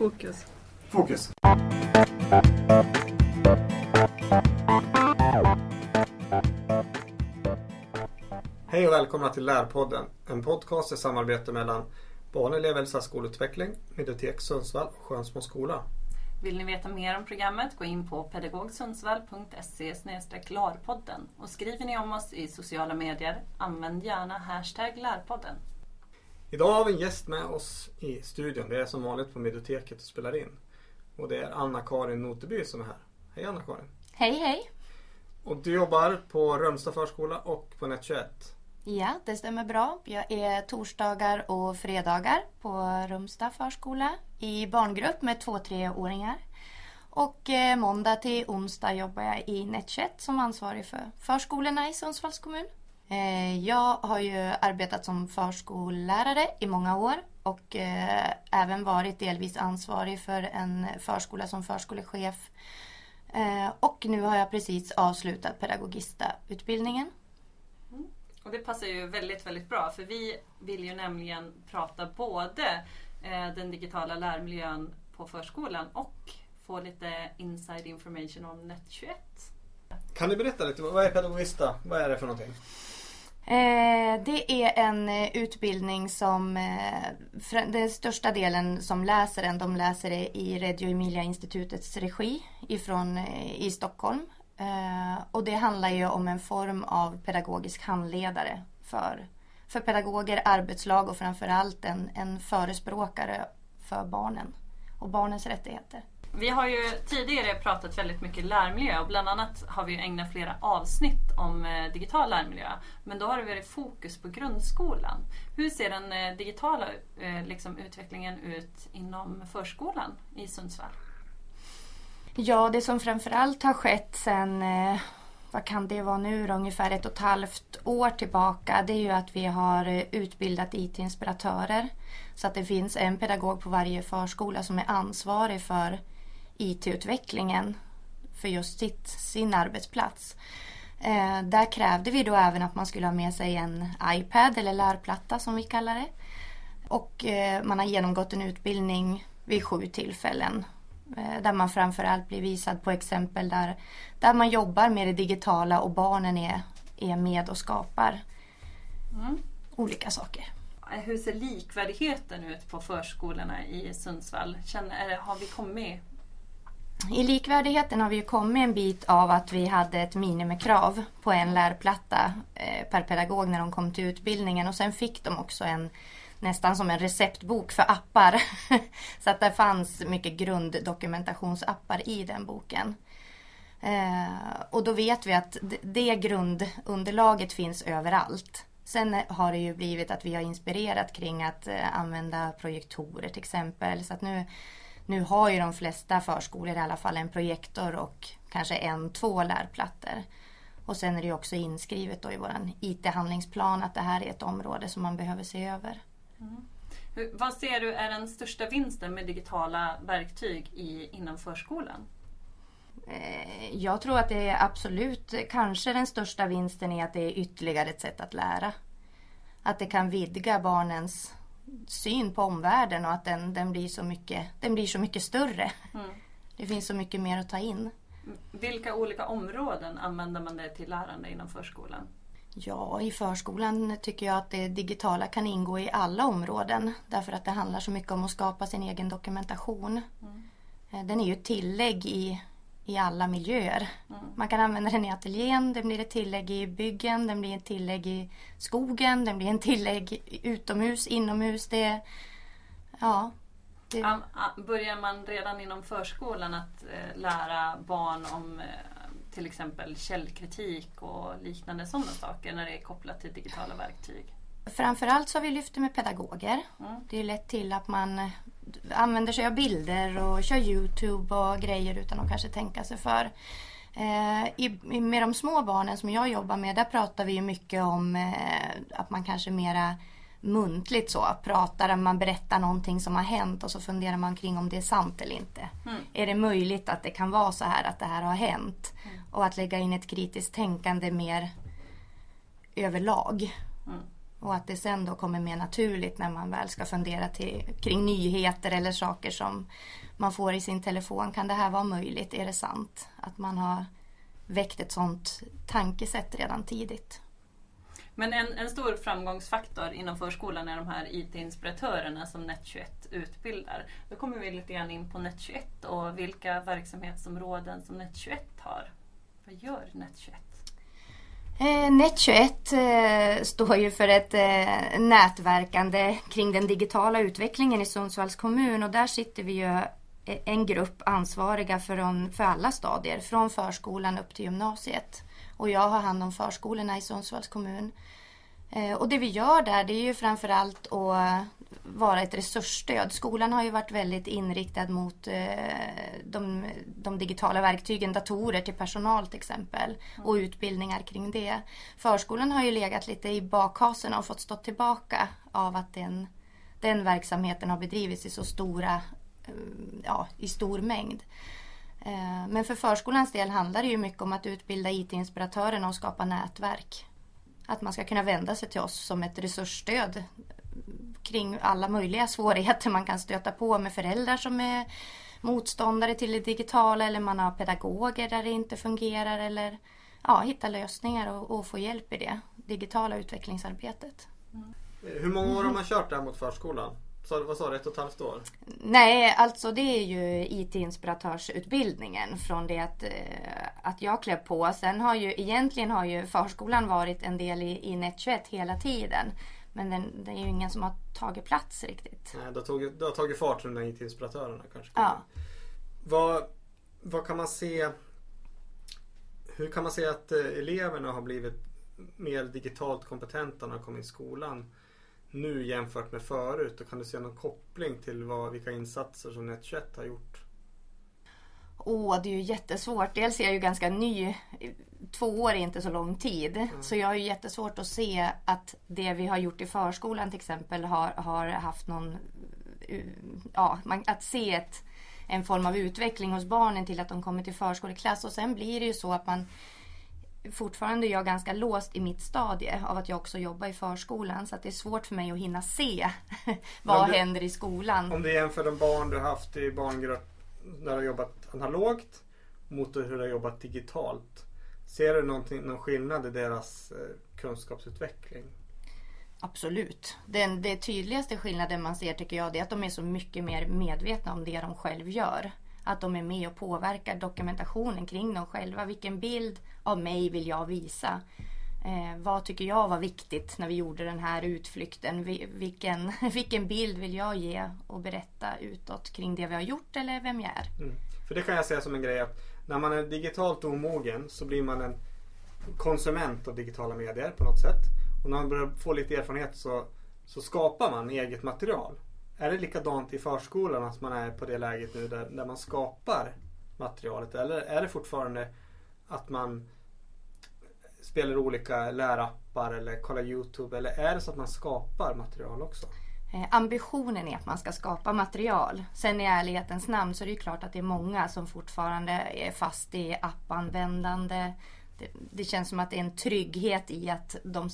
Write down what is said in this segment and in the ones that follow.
Fokus. Fokus. Hej och välkomna till Lärpodden. En podcast i samarbete mellan Barn och elevhälsa skolutveckling, Mediotek Sundsvall och Skönsmo skola. Vill ni veta mer om programmet gå in på pedagogsundsvall.se larpodden och skriver ni om oss i sociala medier, använd gärna hashtag lärpodden. Idag har vi en gäst med oss i studion. Det är som vanligt på Medioteket och spelar in. Och det är Anna-Karin Noteby som är här. Hej Anna-Karin! Hej hej! Och du jobbar på Römsta förskola och på Net 21. Ja, det stämmer bra. Jag är torsdagar och fredagar på Rumsta förskola i barngrupp med två treåringar. Och eh, måndag till onsdag jobbar jag i Net21 som ansvarig för förskolorna i Sundsvalls kommun. Eh, jag har ju arbetat som förskollärare i många år och eh, även varit delvis ansvarig för en förskola som förskolechef. Eh, och nu har jag precis avslutat pedagogista-utbildningen. Och det passar ju väldigt, väldigt bra för vi vill ju nämligen prata både den digitala lärmiljön på förskolan och få lite inside information om Net21. Kan du berätta lite, vad är Pedagogista? Vad är det för någonting? Eh, det är en eh, utbildning som eh, den största delen som läser den, de läser det i Reggio Emilia institutets regi ifrån, eh, i Stockholm. Eh, och det handlar ju om en form av pedagogisk handledare för, för pedagoger, arbetslag och framförallt en, en förespråkare för barnen och barnens rättigheter. Vi har ju tidigare pratat väldigt mycket lärmiljö och bland annat har vi ägnat flera avsnitt om eh, digital lärmiljö. Men då har det varit fokus på grundskolan. Hur ser den eh, digitala eh, liksom, utvecklingen ut inom förskolan i Sundsvall? Ja, det som framförallt har skett sen, vad kan det vara nu då, ungefär ett och ett halvt år tillbaka, det är ju att vi har utbildat IT-inspiratörer. Så att det finns en pedagog på varje förskola som är ansvarig för IT-utvecklingen för just sitt, sin arbetsplats. Eh, där krävde vi då även att man skulle ha med sig en iPad eller lärplatta som vi kallar det. Och eh, man har genomgått en utbildning vid sju tillfällen Eh, där man framförallt blir visad på exempel där, där man jobbar med det digitala och barnen är, är med och skapar mm. olika saker. Hur ser likvärdigheten ut på förskolorna i Sundsvall? Känner, har vi kommit? I likvärdigheten har vi kommit en bit av att vi hade ett minimikrav på en lärplatta eh, per pedagog när de kom till utbildningen och sen fick de också en nästan som en receptbok för appar. så att det fanns mycket grunddokumentationsappar i den boken. Eh, och då vet vi att det grundunderlaget finns överallt. Sen har det ju blivit att vi har inspirerat kring att eh, använda projektorer till exempel. Så att nu, nu har ju de flesta förskolor i alla fall en projektor och kanske en, två lärplattor. Och sen är det också inskrivet då i vår IT-handlingsplan att det här är ett område som man behöver se över. Mm. Hur, vad ser du är den största vinsten med digitala verktyg i, inom förskolan? Eh, jag tror att det är absolut, kanske den största vinsten är att det är ytterligare ett sätt att lära. Att det kan vidga barnens syn på omvärlden och att den, den, blir, så mycket, den blir så mycket större. Mm. Det finns så mycket mer att ta in. Vilka olika områden använder man det till lärande inom förskolan? Ja, i förskolan tycker jag att det digitala kan ingå i alla områden. Därför att det handlar så mycket om att skapa sin egen dokumentation. Mm. Den är ju ett tillägg i, i alla miljöer. Mm. Man kan använda den i ateljén, den blir ett tillägg i byggen, den blir ett tillägg i skogen, den blir en tillägg utomhus, inomhus. Det, ja, det... Börjar man redan inom förskolan att eh, lära barn om eh, till exempel källkritik och liknande sådana saker när det är kopplat till digitala verktyg? Framförallt så har vi lyft det med pedagoger. Mm. Det är lätt till att man använder sig av bilder och kör Youtube och grejer utan att kanske tänka sig för. Eh, i, med de små barnen som jag jobbar med, där pratar vi mycket om eh, att man kanske mera muntligt så pratar, man berättar någonting som har hänt och så funderar man kring om det är sant eller inte. Mm. Är det möjligt att det kan vara så här att det här har hänt? Mm. Och att lägga in ett kritiskt tänkande mer överlag. Mm. Och att det sen då kommer mer naturligt när man väl ska fundera till, kring nyheter eller saker som man får i sin telefon. Kan det här vara möjligt? Är det sant? Att man har väckt ett sådant tankesätt redan tidigt. Men en, en stor framgångsfaktor inom förskolan är de här IT-inspiratörerna som Net21 utbildar. Då kommer vi lite grann in på Net21 och vilka verksamhetsområden som Net21 har. Vad gör Net21? Eh, Net21 eh, står ju för ett eh, nätverkande kring den digitala utvecklingen i Sundsvalls kommun och där sitter vi ju eh, en grupp ansvariga för, de, för alla stadier, från förskolan upp till gymnasiet. Och jag har hand om förskolorna i Sundsvalls kommun. Eh, och det vi gör där det är ju framförallt att vara ett resursstöd. Skolan har ju varit väldigt inriktad mot eh, de, de, digitala verktygen, datorer till personal till exempel och utbildningar kring det. Förskolan har ju legat lite i bakhasen och fått stå tillbaka av att den, den verksamheten har bedrivits i så stora, eh, ja, i stor mängd. Men för förskolans del handlar det ju mycket om att utbilda IT-inspiratörerna och skapa nätverk att man ska kunna vända sig till oss som ett resursstöd kring alla möjliga svårigheter man kan stöta på med föräldrar som är motståndare till det digitala eller man har pedagoger där det inte fungerar eller ja, hitta lösningar och, och få hjälp i det digitala utvecklingsarbetet. Mm. Hur många år har man kört det här mot förskolan? Så, vad sa du, ett och ett halvt år? Nej, alltså det är ju IT-inspiratörsutbildningen från det att, eh, att jag klev på. Sen har ju egentligen har ju förskolan varit en del i, i Net21 hela tiden. Men den, det är ju ingen som har tagit plats riktigt. Nej, det har tagit, det har tagit fart där IT-inspiratörerna kanske. Ja. Vad, vad kan man se? Hur kan man se att eh, eleverna har blivit mer digitalt kompetenta när de kommer i skolan? Nu jämfört med förut? Och kan du se någon koppling till vad, vilka insatser som Net21 har gjort? Åh, oh, det är ju jättesvårt. Dels är jag ju ganska ny. Två år är inte så lång tid. Mm. Så jag har ju jättesvårt att se att det vi har gjort i förskolan till exempel har, har haft någon... Ja, man, att se ett, en form av utveckling hos barnen till att de kommer till förskoleklass. Och sen blir det ju så att man fortfarande är jag ganska låst i mitt stadie av att jag också jobbar i förskolan. Så att det är svårt för mig att hinna se vad du, händer i skolan. Om du jämför de barn du haft i barngrupp när du har jobbat analogt mot hur du har jobbat digitalt. Ser du någon skillnad i deras eh, kunskapsutveckling? Absolut. Den det tydligaste skillnaden man ser tycker jag är att de är så mycket mer medvetna om det de själv gör. Att de är med och påverkar dokumentationen kring dem själva. Vilken bild av mig vill jag visa? Eh, vad tycker jag var viktigt när vi gjorde den här utflykten? Vilken, vilken bild vill jag ge och berätta utåt kring det vi har gjort eller vem jag är? Mm. För det kan jag säga som en grej att när man är digitalt omogen så blir man en konsument av digitala medier på något sätt. Och när man börjar få lite erfarenhet så, så skapar man eget material. Är det likadant i förskolan att man är på det läget nu där, där man skapar materialet? Eller är det fortfarande att man spelar olika lärappar eller kollar Youtube? Eller är det så att man skapar material också? Eh, ambitionen är att man ska skapa material. Sen i ärlighetens namn så är det klart att det är många som fortfarande är fast i appanvändande. Det, det känns som att det är en trygghet i att de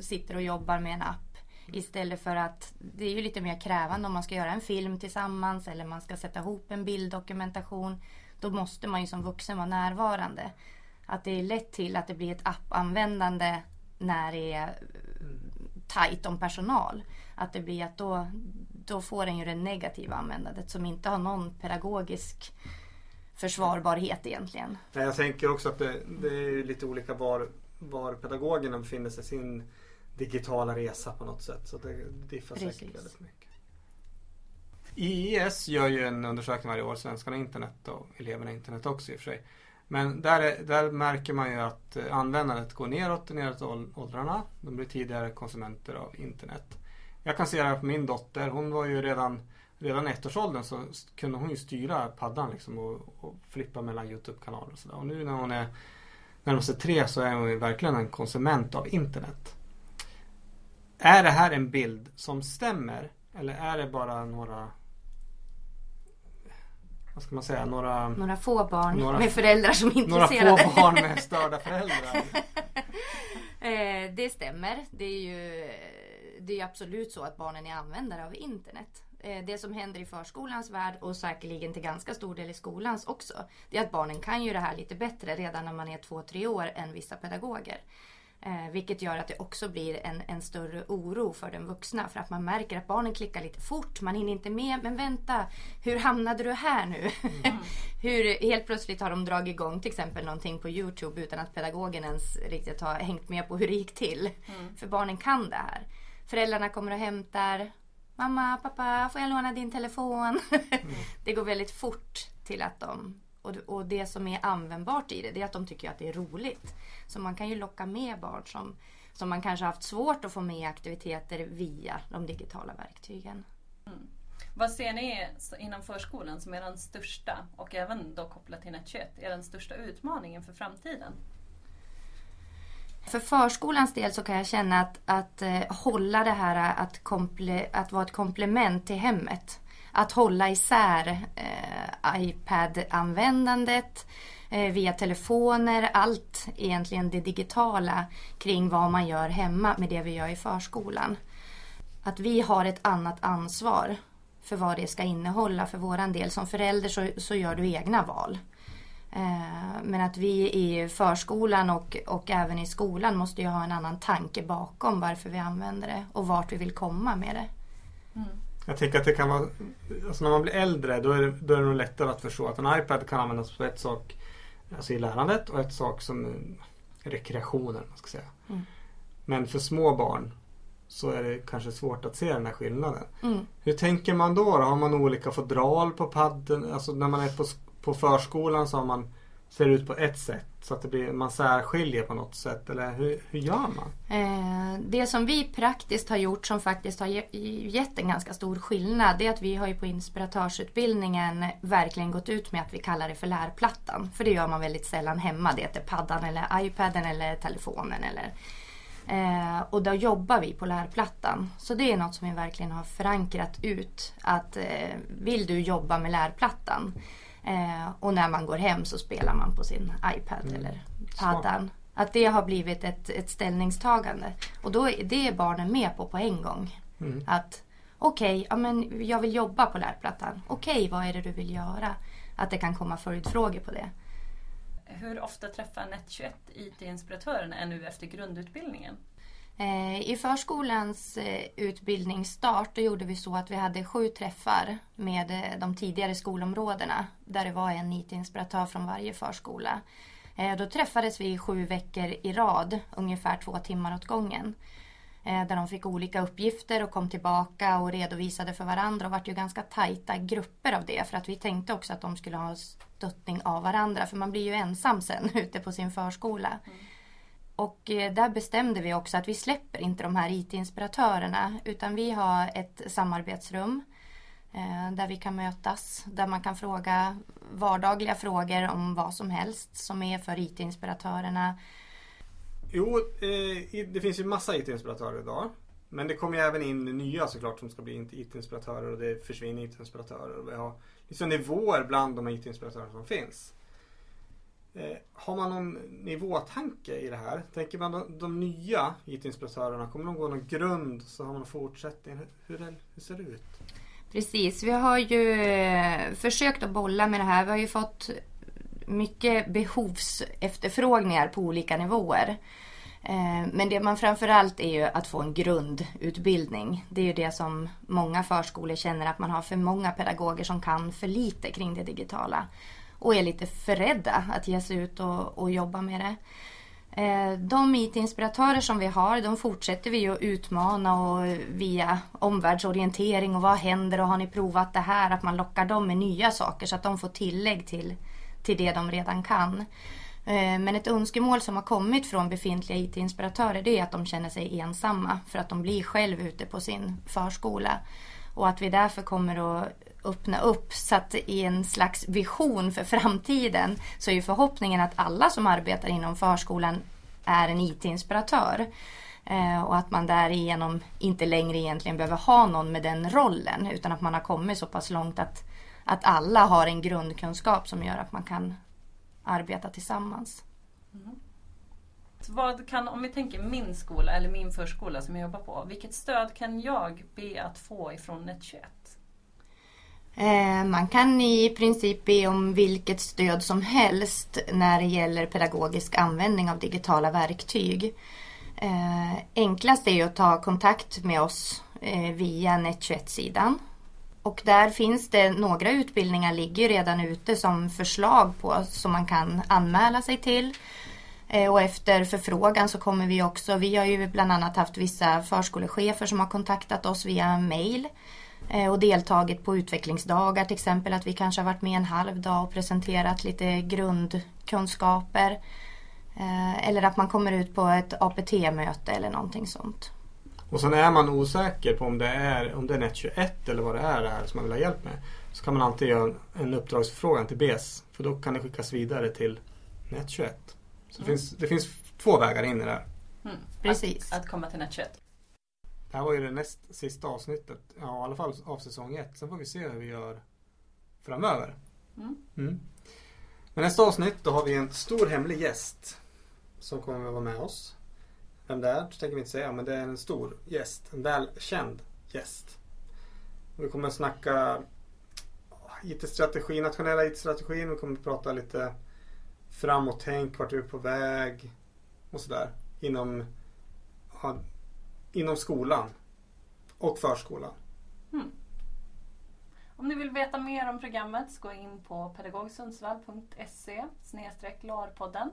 sitter och jobbar med en app Istället för att det är ju lite mer krävande om man ska göra en film tillsammans eller man ska sätta ihop en bilddokumentation. Då måste man ju som vuxen vara närvarande. Att det är lätt till att det blir ett appanvändande när det är eh, tajt om personal. Att det blir att då, då får den ju det negativa användandet som inte har någon pedagogisk försvarbarhet egentligen. Jag tänker också att det, det är lite olika var, var pedagogerna befinner sig sin digitala resa på något sätt. Så det diffar säkert väldigt mycket. IIS gör ju en undersökning varje år, Svenskarna internet och eleverna internet också i och för sig. Men där, är, där märker man ju att eh, användandet går neråt, neråt åldrarna. De blir tidigare konsumenter av internet. Jag kan se det här på min dotter. Hon var ju redan, redan ettårsåldern så kunde hon ju styra paddan liksom och, och flippa mellan Youtube-kanaler och sådär. Och nu när hon är närmar sig tre så är hon ju verkligen en konsument av internet. Är det här en bild som stämmer? Eller är det bara några vad ska man säga, några... Några få barn några, med föräldrar som är intresserade. Några få barn med störda föräldrar. Eh, det stämmer. Det är ju det är absolut så att barnen är användare av internet. Eh, det som händer i förskolans värld och säkerligen till ganska stor del i skolans också. Det är att barnen kan ju det här lite bättre redan när man är två, tre år än vissa pedagoger. Eh, vilket gör att det också blir en, en större oro för den vuxna. För att man märker att barnen klickar lite fort. Man hinner inte med. Men vänta, hur hamnade du här nu? Mm. hur helt plötsligt har de dragit igång till exempel någonting på Youtube utan att pedagogen ens riktigt har hängt med på hur det gick till. Mm. För barnen kan det här. Föräldrarna kommer och hämtar. Mamma, pappa, får jag låna din telefon? mm. Det går väldigt fort till att de och, och det som är användbart i det, det är att de tycker att det är roligt. Så man kan ju locka med barn som, som man kanske haft svårt att få med i aktiviteter via de digitala verktygen. Mm. Vad ser ni inom förskolan som är den största, och även då kopplat till Net21, är den största utmaningen för framtiden? För förskolans del så kan jag känna att, att eh, hålla det här att, komple, att vara ett komplement till hemmet att hålla isär eh, iPad-användandet eh, via telefoner, allt egentligen det digitala kring vad man gör hemma med det vi gör i förskolan. Att vi har ett annat ansvar för vad det ska innehålla för våran del. Som förälder så, så gör du egna val. Eh, men att vi i förskolan och, och även i skolan måste ju ha en annan tanke bakom varför vi använder det och vart vi vill komma med det. Mm. Jag tänker att det kan vara, alltså när man blir äldre då är, det, då är det nog lättare att förstå att en iPad kan användas på ett sak alltså i lärandet och ett sak som rekreationen. Man ska säga. Mm. Men för små barn så är det kanske svårt att se den här skillnaden. Mm. Hur tänker man då, då? Har man olika fodral på padden? Alltså när man är på, på förskolan så har man ser ut på ett sätt så att det blir, man särskiljer på något sätt? Eller hur, hur gör man? Eh, det som vi praktiskt har gjort som faktiskt har gett en ganska stor skillnad det är att vi har ju på inspiratörsutbildningen verkligen gått ut med att vi kallar det för lärplattan. För det gör man väldigt sällan hemma. Det heter paddan eller iPaden eller telefonen eller Eh, och då jobbar vi på lärplattan. Så det är något som vi verkligen har förankrat ut. Att eh, vill du jobba med lärplattan Eh, och när man går hem så spelar man på sin iPad mm. eller paddan. Att det har blivit ett, ett ställningstagande. Och då det är barnen med på på en gång. Mm. Att okej, okay, ja, jag vill jobba på lärplattan. Okej, okay, vad är det du vill göra? Att det kan komma följdfrågor på det. Hur ofta träffar Net21 IT-inspiratörerna nu efter grundutbildningen? Eh, I förskolans eh, utbildningsstart då gjorde vi så att vi hade sju träffar med eh, de tidigare skolområdena där det var en IT-inspiratör från varje förskola. Då träffades vi sju veckor i rad, ungefär två timmar åt gången. Där de fick olika uppgifter och kom tillbaka och redovisade för varandra och vart ju ganska tajta grupper av det för att vi tänkte också att de skulle ha stöttning av varandra för man blir ju ensam sen ute på sin förskola. Mm. Och eh, där bestämde vi också att vi släpper inte de här IT-inspiratörerna utan vi har ett samarbetsrum eh, där vi kan mötas, där man kan fråga vardagliga frågor om vad som helst som är för IT-inspiratörerna. Jo, eh, det finns ju massa IT-inspiratörer idag. Men det kommer ju även in nya såklart som ska bli IT-inspiratörer och det försvinner IT-inspiratörer. Vi har liksom nivåer bland de IT-inspiratörer som finns. Eh, har man någon nivåtanke i det här? Tänker man de, de nya IT-inspiratörerna, kommer de gå någon grund så har man en fortsättning? Hur, hur, hur ser det ut? Precis, vi har ju eh, försökt att bolla med det här. Vi har ju fått mycket behovsefterfrågningar på olika nivåer. Eh, men det man framförallt är ju att få en grundutbildning. Det är ju det som många förskolor känner att man har för många pedagoger som kan för lite kring det digitala och är lite för rädda att ge sig ut och, och jobba med det. Eh, de IT-inspiratörer som vi har, de fortsätter vi att utmana och via omvärldsorientering och vad händer och har ni provat det här? Att man lockar dem med nya saker så att de får tillägg till, till det de redan kan. Eh, men ett önskemål som har kommit från befintliga IT-inspiratörer det är att de känner sig ensamma för att de blir själv ute på sin förskola. Och att vi därför kommer att öppna upp så att i en slags vision för framtiden så är ju förhoppningen att alla som arbetar inom förskolan är en IT-inspiratör. Eh, och att man därigenom inte längre egentligen behöver ha någon med den rollen utan att man har kommit så pass långt att, att alla har en grundkunskap som gör att man kan arbeta tillsammans. Mm. Vad kan, om vi tänker min skola eller min förskola som jag jobbar på. Vilket stöd kan jag be att få ifrån Net21? Eh, man kan i princip be om vilket stöd som helst när det gäller pedagogisk användning av digitala verktyg. Eh, enklast är att ta kontakt med oss eh, via Net21-sidan. Och där finns det några utbildningar ligger redan ute som förslag på som man kan anmäla sig till. Och efter förfrågan så kommer vi också, vi har ju bland annat haft vissa förskolechefer som har kontaktat oss via mail och deltagit på utvecklingsdagar till exempel. Att vi kanske har varit med en halv dag och presenterat lite grundkunskaper. Eh, eller att man kommer ut på ett APT-möte eller någonting sånt. Och sen är man osäker på om det är, om det är NET21 eller vad det är det här som man vill ha hjälp med. Så kan man alltid göra en uppdragsförfrågan till BES. För då kan det skickas vidare till NET21. Så mm. det, finns, det finns två vägar in i det här. Mm. Precis. Att, att komma till NET21. Det här var ju det näst sista avsnittet. Ja, i alla fall av säsong ett. Sen får vi se hur vi gör framöver. Mm. Mm. Men nästa avsnitt då har vi en stor hemlig gäst. Som kommer att vara med oss. Vem det är tänker vi inte säga men det är en stor gäst. En välkänd gäst. Vi kommer att snacka IT-strategi, nationella IT-strategin. Vi kommer att prata lite framåt-tänk, vart vi är på väg och sådär. Inom ja, inom skolan och förskolan. Mm. Om ni vill veta mer om programmet så gå in på pedagogsundsvall.se LAR-podden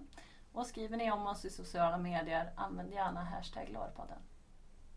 och skriver ni om oss i sociala medier, använd gärna hashtag LAR-podden.